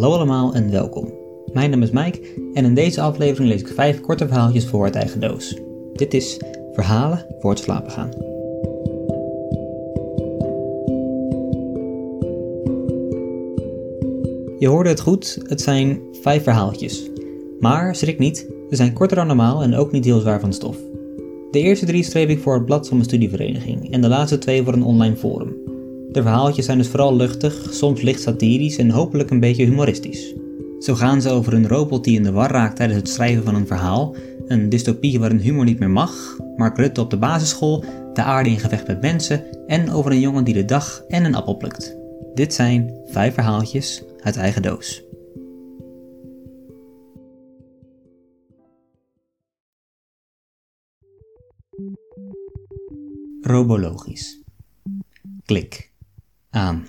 Hallo allemaal en welkom. Mijn naam is Mike en in deze aflevering lees ik vijf korte verhaaltjes voor uit eigen doos. Dit is Verhalen voor het slapen gaan. Je hoorde het goed, het zijn vijf verhaaltjes. Maar schrik niet, ze zijn korter dan normaal en ook niet heel zwaar van stof. De eerste drie schreef ik voor het blad van mijn studievereniging en de laatste twee voor een online forum. De verhaaltjes zijn dus vooral luchtig, soms licht satirisch en hopelijk een beetje humoristisch. Zo gaan ze over een robot die in de war raakt tijdens het schrijven van een verhaal, een dystopie waarin humor niet meer mag, Mark Rutte op de basisschool, de aarde in gevecht met mensen en over een jongen die de dag en een appel plukt. Dit zijn vijf verhaaltjes uit eigen doos. Robologisch. Klik. Aan.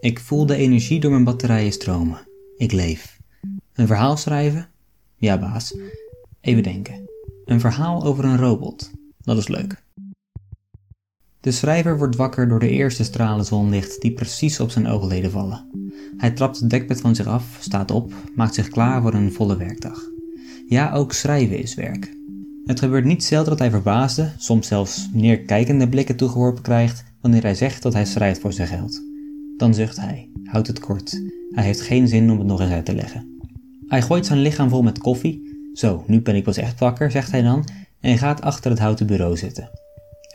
Ik voel de energie door mijn batterijen stromen. Ik leef. Een verhaal schrijven? Ja, baas. Even denken. Een verhaal over een robot. Dat is leuk. De schrijver wordt wakker door de eerste stralen zonlicht die precies op zijn oogleden vallen. Hij trapt het dekbed van zich af, staat op, maakt zich klaar voor een volle werkdag. Ja, ook schrijven is werk. Het gebeurt niet zelden dat hij verbaasde, soms zelfs neerkijkende blikken toegeworpen krijgt wanneer hij zegt dat hij schrijft voor zijn geld. Dan zucht hij, houdt het kort. Hij heeft geen zin om het nog eens uit te leggen. Hij gooit zijn lichaam vol met koffie. Zo, nu ben ik pas echt wakker, zegt hij dan, en gaat achter het houten bureau zitten.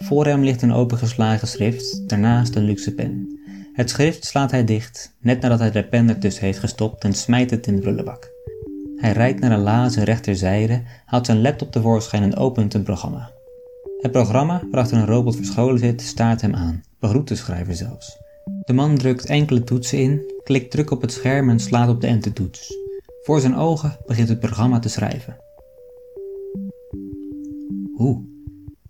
Voor hem ligt een opengeslagen schrift, daarnaast een luxe pen. Het schrift slaat hij dicht, net nadat hij de pen ertussen heeft gestopt en smijt het in de prullenbak. Hij rijdt naar een la zijn rechterzijde, haalt zijn laptop tevoorschijn en opent een programma. Het programma, waarachter een robot verscholen zit, staart hem aan, begroet de schrijver zelfs. De man drukt enkele toetsen in, klikt druk op het scherm en slaat op de enter-toets. Voor zijn ogen begint het programma te schrijven. Hoe?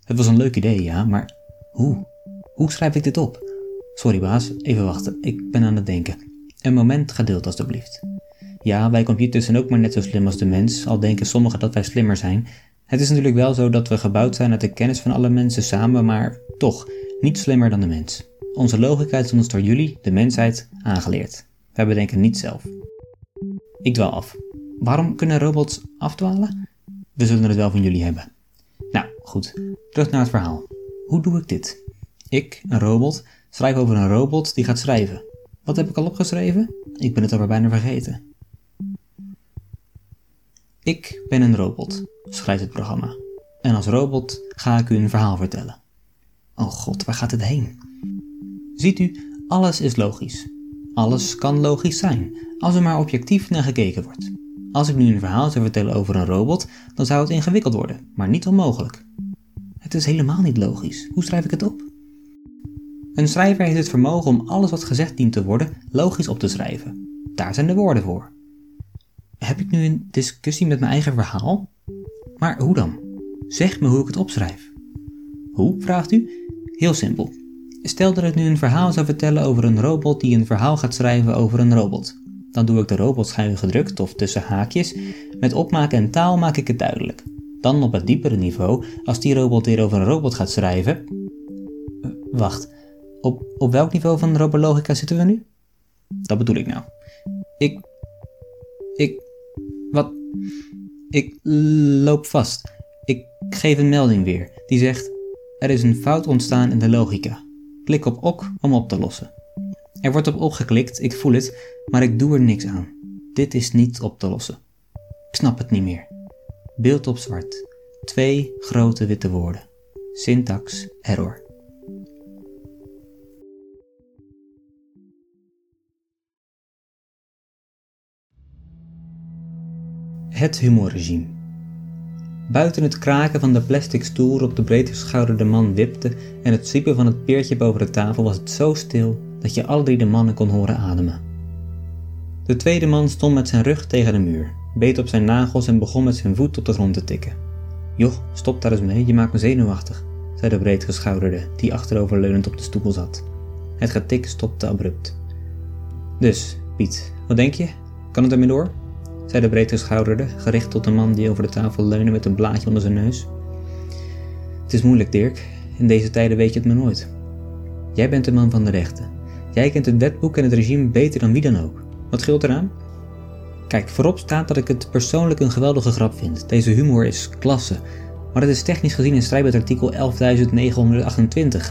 Het was een leuk idee, ja, maar hoe? Hoe schrijf ik dit op? Sorry baas, even wachten, ik ben aan het denken. Een moment geduld alstublieft. Ja, wij computers zijn ook maar net zo slim als de mens, al denken sommigen dat wij slimmer zijn. Het is natuurlijk wel zo dat we gebouwd zijn uit de kennis van alle mensen samen, maar toch, niet slimmer dan de mens. Onze logica is ons door jullie, de mensheid, aangeleerd. Wij bedenken niet zelf. Ik dwaal af. Waarom kunnen robots afdwalen? We zullen het wel van jullie hebben. Nou, goed. Terug naar het verhaal. Hoe doe ik dit? Ik, een robot, schrijf over een robot die gaat schrijven. Wat heb ik al opgeschreven? Ik ben het alweer bijna vergeten. Ik ben een robot, schrijft het programma. En als robot ga ik u een verhaal vertellen. Oh god, waar gaat het heen? Ziet u, alles is logisch. Alles kan logisch zijn, als er maar objectief naar gekeken wordt. Als ik nu een verhaal zou vertellen over een robot, dan zou het ingewikkeld worden, maar niet onmogelijk. Het is helemaal niet logisch. Hoe schrijf ik het op? Een schrijver heeft het vermogen om alles wat gezegd dient te worden logisch op te schrijven. Daar zijn de woorden voor. Heb ik nu een discussie met mijn eigen verhaal? Maar hoe dan? Zeg me hoe ik het opschrijf. Hoe, vraagt u? Heel simpel. Stel dat ik nu een verhaal zou vertellen over een robot die een verhaal gaat schrijven over een robot. Dan doe ik de robot schuin gedrukt of tussen haakjes. Met opmaken en taal maak ik het duidelijk. Dan op het diepere niveau, als die robot weer over een robot gaat schrijven. Uh, wacht, op, op welk niveau van robologica zitten we nu? Dat bedoel ik nou. Ik. Ik. Wat? Ik loop vast. Ik geef een melding weer die zegt: Er is een fout ontstaan in de logica. Klik op OK om op te lossen. Er wordt op OK geklikt, ik voel het, maar ik doe er niks aan. Dit is niet op te lossen. Ik snap het niet meer. Beeld op zwart. Twee grote witte woorden. Syntax error. Het humorregime. Buiten het kraken van de plastic stoel waarop de breedgeschouderde man wipte en het zwiepen van het peertje boven de tafel was het zo stil dat je alle drie de mannen kon horen ademen. De tweede man stond met zijn rug tegen de muur, beet op zijn nagels en begon met zijn voet op de grond te tikken. Joh, stop daar eens mee, je maakt me zenuwachtig, zei de breedgeschouderde, die achteroverleunend op de stoel zat. Het getik stopte abrupt. Dus, Piet, wat denk je? Kan het ermee door? Zei de breedgeschouderde, gericht tot de man die over de tafel leunde met een blaadje onder zijn neus. Het is moeilijk, Dirk. In deze tijden weet je het maar nooit. Jij bent de man van de rechten. Jij kent het wetboek en het regime beter dan wie dan ook. Wat scheelt eraan? Kijk, voorop staat dat ik het persoonlijk een geweldige grap vind. Deze humor is klasse. Maar het is technisch gezien in strijd met artikel 11.928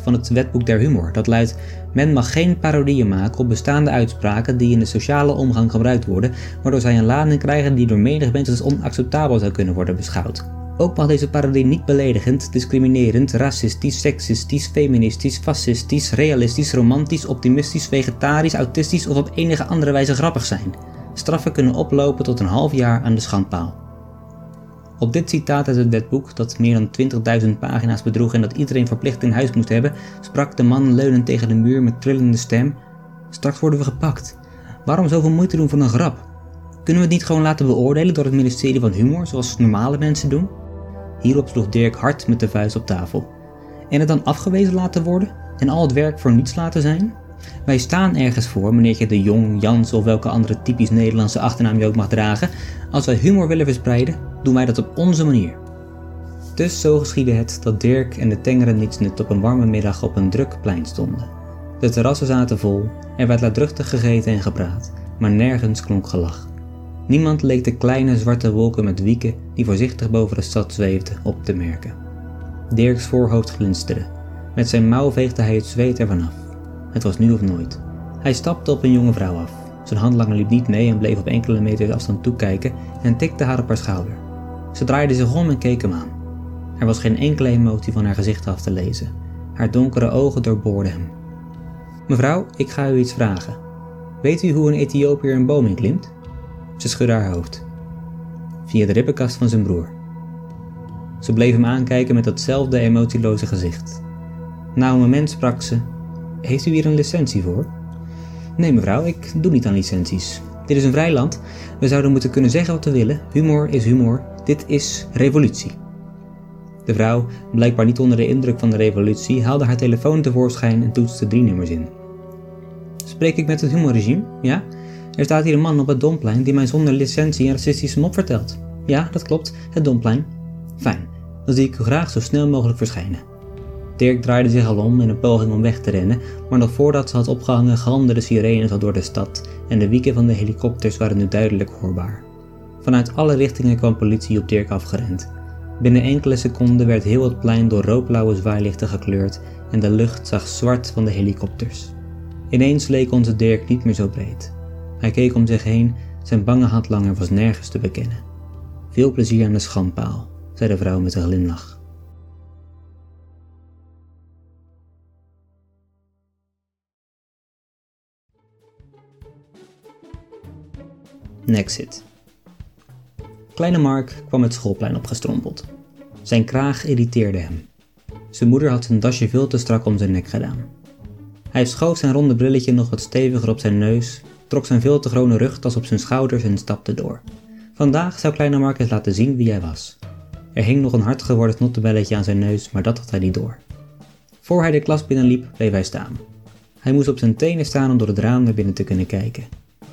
van het Wetboek der Humor. Dat luidt: Men mag geen parodieën maken op bestaande uitspraken die in de sociale omgang gebruikt worden, waardoor zij een lading krijgen die door menig mensen als onacceptabel zou kunnen worden beschouwd. Ook mag deze parodie niet beledigend, discriminerend, racistisch, seksistisch, feministisch, fascistisch, realistisch, romantisch, optimistisch, vegetarisch, autistisch of op enige andere wijze grappig zijn. Straffen kunnen oplopen tot een half jaar aan de schandpaal. Op dit citaat uit het wetboek, dat meer dan 20.000 pagina's bedroeg en dat iedereen verplicht in huis moest hebben, sprak de man leunend tegen de muur met trillende stem: Straks worden we gepakt. Waarom zoveel moeite doen voor een grap? Kunnen we het niet gewoon laten beoordelen door het ministerie van Humor, zoals normale mensen doen? Hierop sloeg Dirk hard met de vuist op tafel. En het dan afgewezen laten worden? En al het werk voor niets laten zijn? Wij staan ergens voor, meneertje de Jong, Jans of welke andere typisch Nederlandse achternaam je ook mag dragen. Als wij humor willen verspreiden, doen wij dat op onze manier. Dus zo geschiedde het dat Dirk en de tengere nietsnut op een warme middag op een druk plein stonden. De terrassen zaten vol, er werd luidruchtig gegeten en gepraat, maar nergens klonk gelach. Niemand leek de kleine zwarte wolken met wieken die voorzichtig boven de stad zweefden op te merken. Dirks voorhoofd glinsterde. Met zijn mouw veegde hij het zweet ervan af. Het was nu of nooit. Hij stapte op een jonge vrouw af. Zijn handlanger liep niet mee en bleef op enkele meters afstand toekijken en tikte haar op haar schouder. Ze draaide zich om en keek hem aan. Er was geen enkele emotie van haar gezicht af te lezen. Haar donkere ogen doorboorden hem. Mevrouw, ik ga u iets vragen. Weet u hoe een Ethiopiër een boom inklimt? Ze schudde haar hoofd. Via de ribbenkast van zijn broer. Ze bleef hem aankijken met datzelfde emotieloze gezicht. Na een moment sprak ze heeft u hier een licentie voor? Nee mevrouw, ik doe niet aan licenties. Dit is een vrij land. We zouden moeten kunnen zeggen wat we willen. Humor is humor. Dit is revolutie. De vrouw, blijkbaar niet onder de indruk van de revolutie, haalde haar telefoon tevoorschijn en toetste drie nummers in. Spreek ik met het humorregime? Ja? Er staat hier een man op het Domplein die mij zonder licentie een racistische mop vertelt. Ja, dat klopt, het Domplein. Fijn, dan zie ik u graag zo snel mogelijk verschijnen. Dirk draaide zich al om in een poging om weg te rennen, maar nog voordat ze had opgehangen galmden de sirenes al door de stad en de wieken van de helikopters waren nu duidelijk hoorbaar. Vanuit alle richtingen kwam politie op Dirk afgerend. Binnen enkele seconden werd heel het plein door rookblauwe zwaailichten gekleurd en de lucht zag zwart van de helikopters. Ineens leek onze Dirk niet meer zo breed. Hij keek om zich heen, zijn bange handlanger was nergens te bekennen. Veel plezier aan de schandpaal, zei de vrouw met een glimlach. Nexit. Kleine Mark kwam het schoolplein opgestrompeld. Zijn kraag irriteerde hem. Zijn moeder had zijn dasje veel te strak om zijn nek gedaan. Hij schoof zijn ronde brilletje nog wat steviger op zijn neus, trok zijn veel te grote rugtas op zijn schouders en stapte door. Vandaag zou kleine Mark eens laten zien wie hij was. Er hing nog een hard geworden snottebelletje aan zijn neus, maar dat had hij niet door. Voor hij de klas binnenliep, bleef hij staan. Hij moest op zijn tenen staan om door het raam naar binnen te kunnen kijken.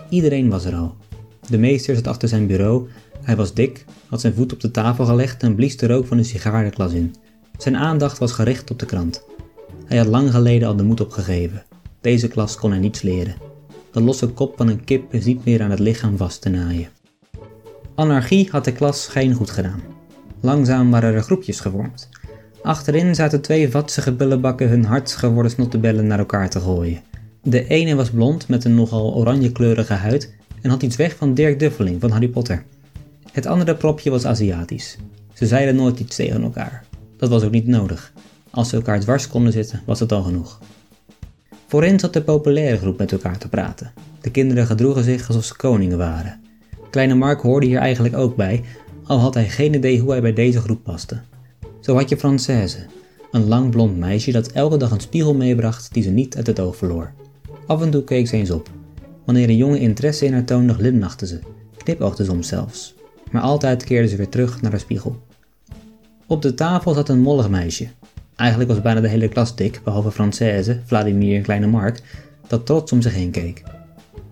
Iedereen was er al. De meester zat achter zijn bureau. Hij was dik, had zijn voet op de tafel gelegd en blies de rook van een sigaar de klas in. Zijn aandacht was gericht op de krant. Hij had lang geleden al de moed opgegeven. Deze klas kon hij niets leren. De losse kop van een kip is niet meer aan het lichaam vast te naaien. Anarchie had de klas geen goed gedaan. Langzaam waren er groepjes gevormd. Achterin zaten twee vatsige bullenbakken hun hard geworden snottebellen naar elkaar te gooien. De ene was blond met een nogal oranjekleurige huid en had iets weg van Dirk Duffeling van Harry Potter. Het andere propje was Aziatisch. Ze zeiden nooit iets tegen elkaar. Dat was ook niet nodig. Als ze elkaar dwars konden zitten, was het al genoeg. Voorin zat de populaire groep met elkaar te praten. De kinderen gedroegen zich alsof ze koningen waren. Kleine Mark hoorde hier eigenlijk ook bij, al had hij geen idee hoe hij bij deze groep paste. Zo had je Française, een lang blond meisje dat elke dag een spiegel meebracht die ze niet uit het oog verloor. Af en toe keek ze eens op. Wanneer een jonge interesse in haar toonde, glimlachte ze, knipoogde soms zelfs. Maar altijd keerde ze weer terug naar de spiegel. Op de tafel zat een mollig meisje. Eigenlijk was bijna de hele klas dik, behalve Française, Vladimir en Kleine Mark, dat trots om zich heen keek.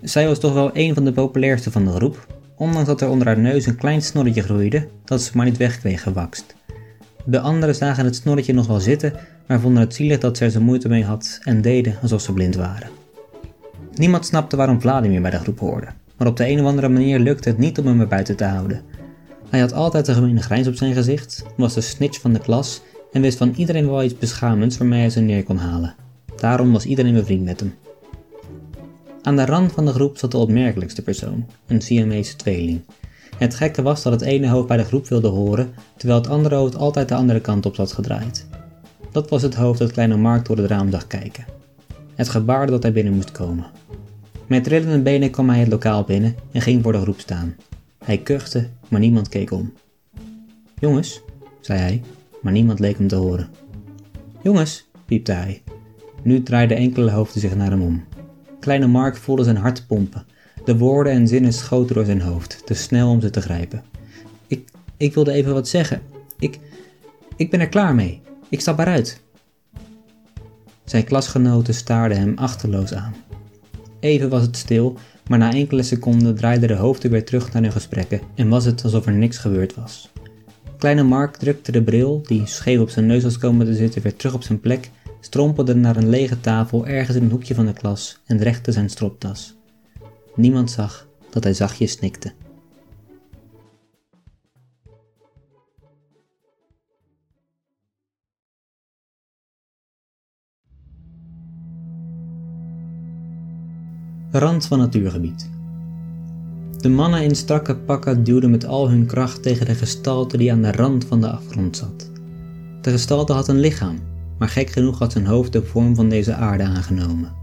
Zij was toch wel een van de populairste van de groep, ondanks dat er onder haar neus een klein snorretje groeide dat ze maar niet wegkreeg gewakst. De anderen zagen het snorretje nog wel zitten, maar vonden het zielig dat ze er zo moeite mee had en deden alsof ze blind waren. Niemand snapte waarom Vladimir bij de groep hoorde, maar op de een of andere manier lukte het niet om hem er buiten te houden. Hij had altijd een gemene grijns op zijn gezicht, was de snitch van de klas en wist van iedereen wel iets beschamends waarmee hij ze neer kon halen. Daarom was iedereen bevriend met hem. Aan de rand van de groep zat de opmerkelijkste persoon, een Siamese tweeling. Het gekke was dat het ene hoofd bij de groep wilde horen, terwijl het andere hoofd altijd de andere kant op zat gedraaid. Dat was het hoofd dat kleine Mark door het raam zag kijken. Het gebaarde dat hij binnen moest komen. Met trillende benen kwam hij het lokaal binnen en ging voor de groep staan. Hij kuchte, maar niemand keek om. Jongens, zei hij, maar niemand leek hem te horen. Jongens, piepte hij. Nu draaiden enkele hoofden zich naar hem om. Kleine Mark voelde zijn hart pompen. De woorden en zinnen schoten door zijn hoofd, te snel om ze te grijpen. Ik, ik wilde even wat zeggen. Ik, ik ben er klaar mee. Ik stap eruit. Zijn klasgenoten staarden hem achterloos aan. Even was het stil, maar na enkele seconden draaiden de hoofden weer terug naar hun gesprekken en was het alsof er niks gebeurd was. Kleine Mark drukte de bril, die scheef op zijn neus was komen te zitten, weer terug op zijn plek, strompelde naar een lege tafel ergens in een hoekje van de klas en rechte zijn stropdas. Niemand zag dat hij zachtjes snikte. Rand van natuurgebied. De mannen in strakke pakken duwden met al hun kracht tegen de gestalte die aan de rand van de afgrond zat. De gestalte had een lichaam, maar gek genoeg had zijn hoofd de vorm van deze aarde aangenomen.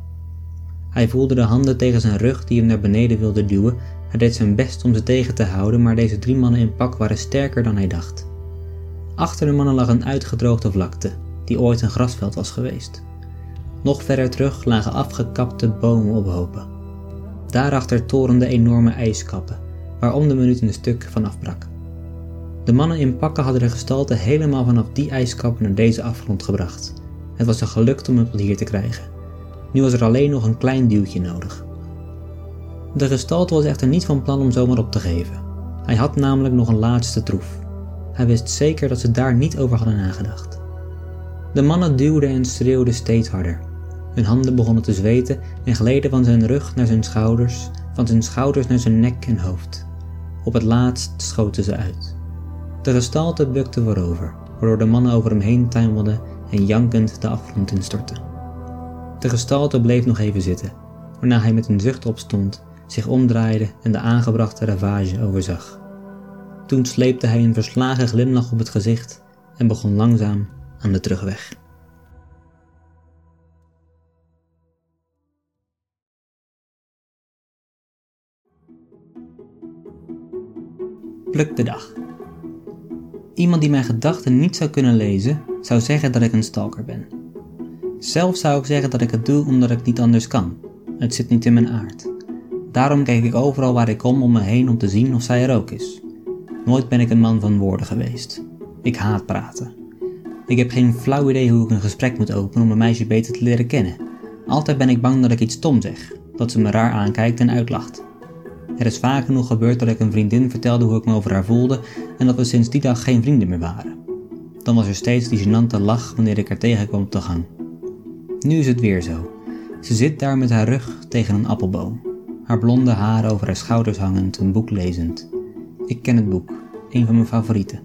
Hij voelde de handen tegen zijn rug die hem naar beneden wilden duwen. Hij deed zijn best om ze tegen te houden, maar deze drie mannen in pak waren sterker dan hij dacht. Achter de mannen lag een uitgedroogde vlakte, die ooit een grasveld was geweest. Nog verder terug lagen afgekapte bomen op hopen. Daarachter torenden enorme ijskappen, waar om de minuut een stuk van afbrak. De mannen in pakken hadden de gestalte helemaal vanaf die ijskappen naar deze afgrond gebracht. Het was er gelukt om hem tot hier te krijgen. Nu was er alleen nog een klein duwtje nodig. De gestalte was echter niet van plan om zomaar op te geven. Hij had namelijk nog een laatste troef. Hij wist zeker dat ze daar niet over hadden nagedacht. De mannen duwden en schreeuwden steeds harder. Hun handen begonnen te zweten en gleden van zijn rug naar zijn schouders, van zijn schouders naar zijn nek en hoofd. Op het laatst schoten ze uit. De gestalte bukte voorover, waardoor de mannen over hem heen tuimelden en jankend de afgrond instortten. De gestalte bleef nog even zitten, waarna hij met een zucht opstond, zich omdraaide en de aangebrachte ravage overzag. Toen sleepte hij een verslagen glimlach op het gezicht en begon langzaam aan de terugweg. Pluk de dag. Iemand die mijn gedachten niet zou kunnen lezen, zou zeggen dat ik een stalker ben. Zelf zou ik zeggen dat ik het doe omdat ik niet anders kan. Het zit niet in mijn aard. Daarom kijk ik overal waar ik kom om me heen om te zien of zij er ook is. Nooit ben ik een man van woorden geweest. Ik haat praten. Ik heb geen flauw idee hoe ik een gesprek moet openen om een meisje beter te leren kennen. Altijd ben ik bang dat ik iets stom zeg, dat ze me raar aankijkt en uitlacht. Er is vaak genoeg gebeurd dat ik een vriendin vertelde hoe ik me over haar voelde en dat we sinds die dag geen vrienden meer waren. Dan was er steeds die gênante lach wanneer ik haar tegenkwam op de gang. Nu is het weer zo. Ze zit daar met haar rug tegen een appelboom, haar blonde haren over haar schouders hangend, een boek lezend. Ik ken het boek, een van mijn favorieten.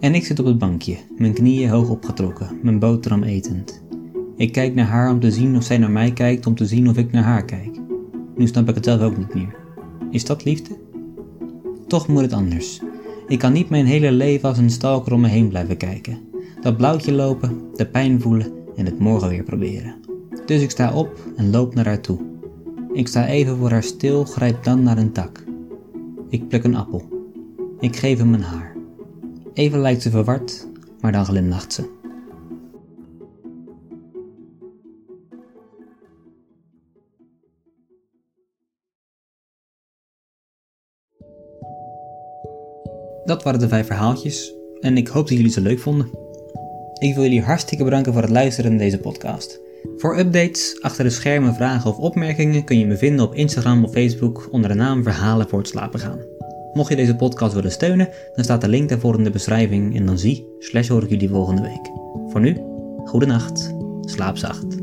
En ik zit op het bankje, mijn knieën hoog opgetrokken, mijn boterham etend. Ik kijk naar haar om te zien of zij naar mij kijkt, om te zien of ik naar haar kijk. Nu snap ik het zelf ook niet meer. Is dat liefde? Toch moet het anders. Ik kan niet mijn hele leven als een stalker om me heen blijven kijken. Dat blauwtje lopen, de pijn voelen en het morgen weer proberen. Dus ik sta op en loop naar haar toe. Ik sta even voor haar stil, grijp dan naar een tak. Ik pluk een appel. Ik geef hem mijn haar. Even lijkt ze verward, maar dan glimlacht ze. Dat waren de vijf verhaaltjes en ik hoop dat jullie ze leuk vonden. Ik wil jullie hartstikke bedanken voor het luisteren naar deze podcast. Voor updates, achter de schermen, vragen of opmerkingen kun je me vinden op Instagram of Facebook onder de naam Verhalen voor het slapen gaan. Mocht je deze podcast willen steunen, dan staat de link daarvoor in de beschrijving en dan zie slash hoor ik jullie volgende week. Voor nu, goede nacht, slaap zacht.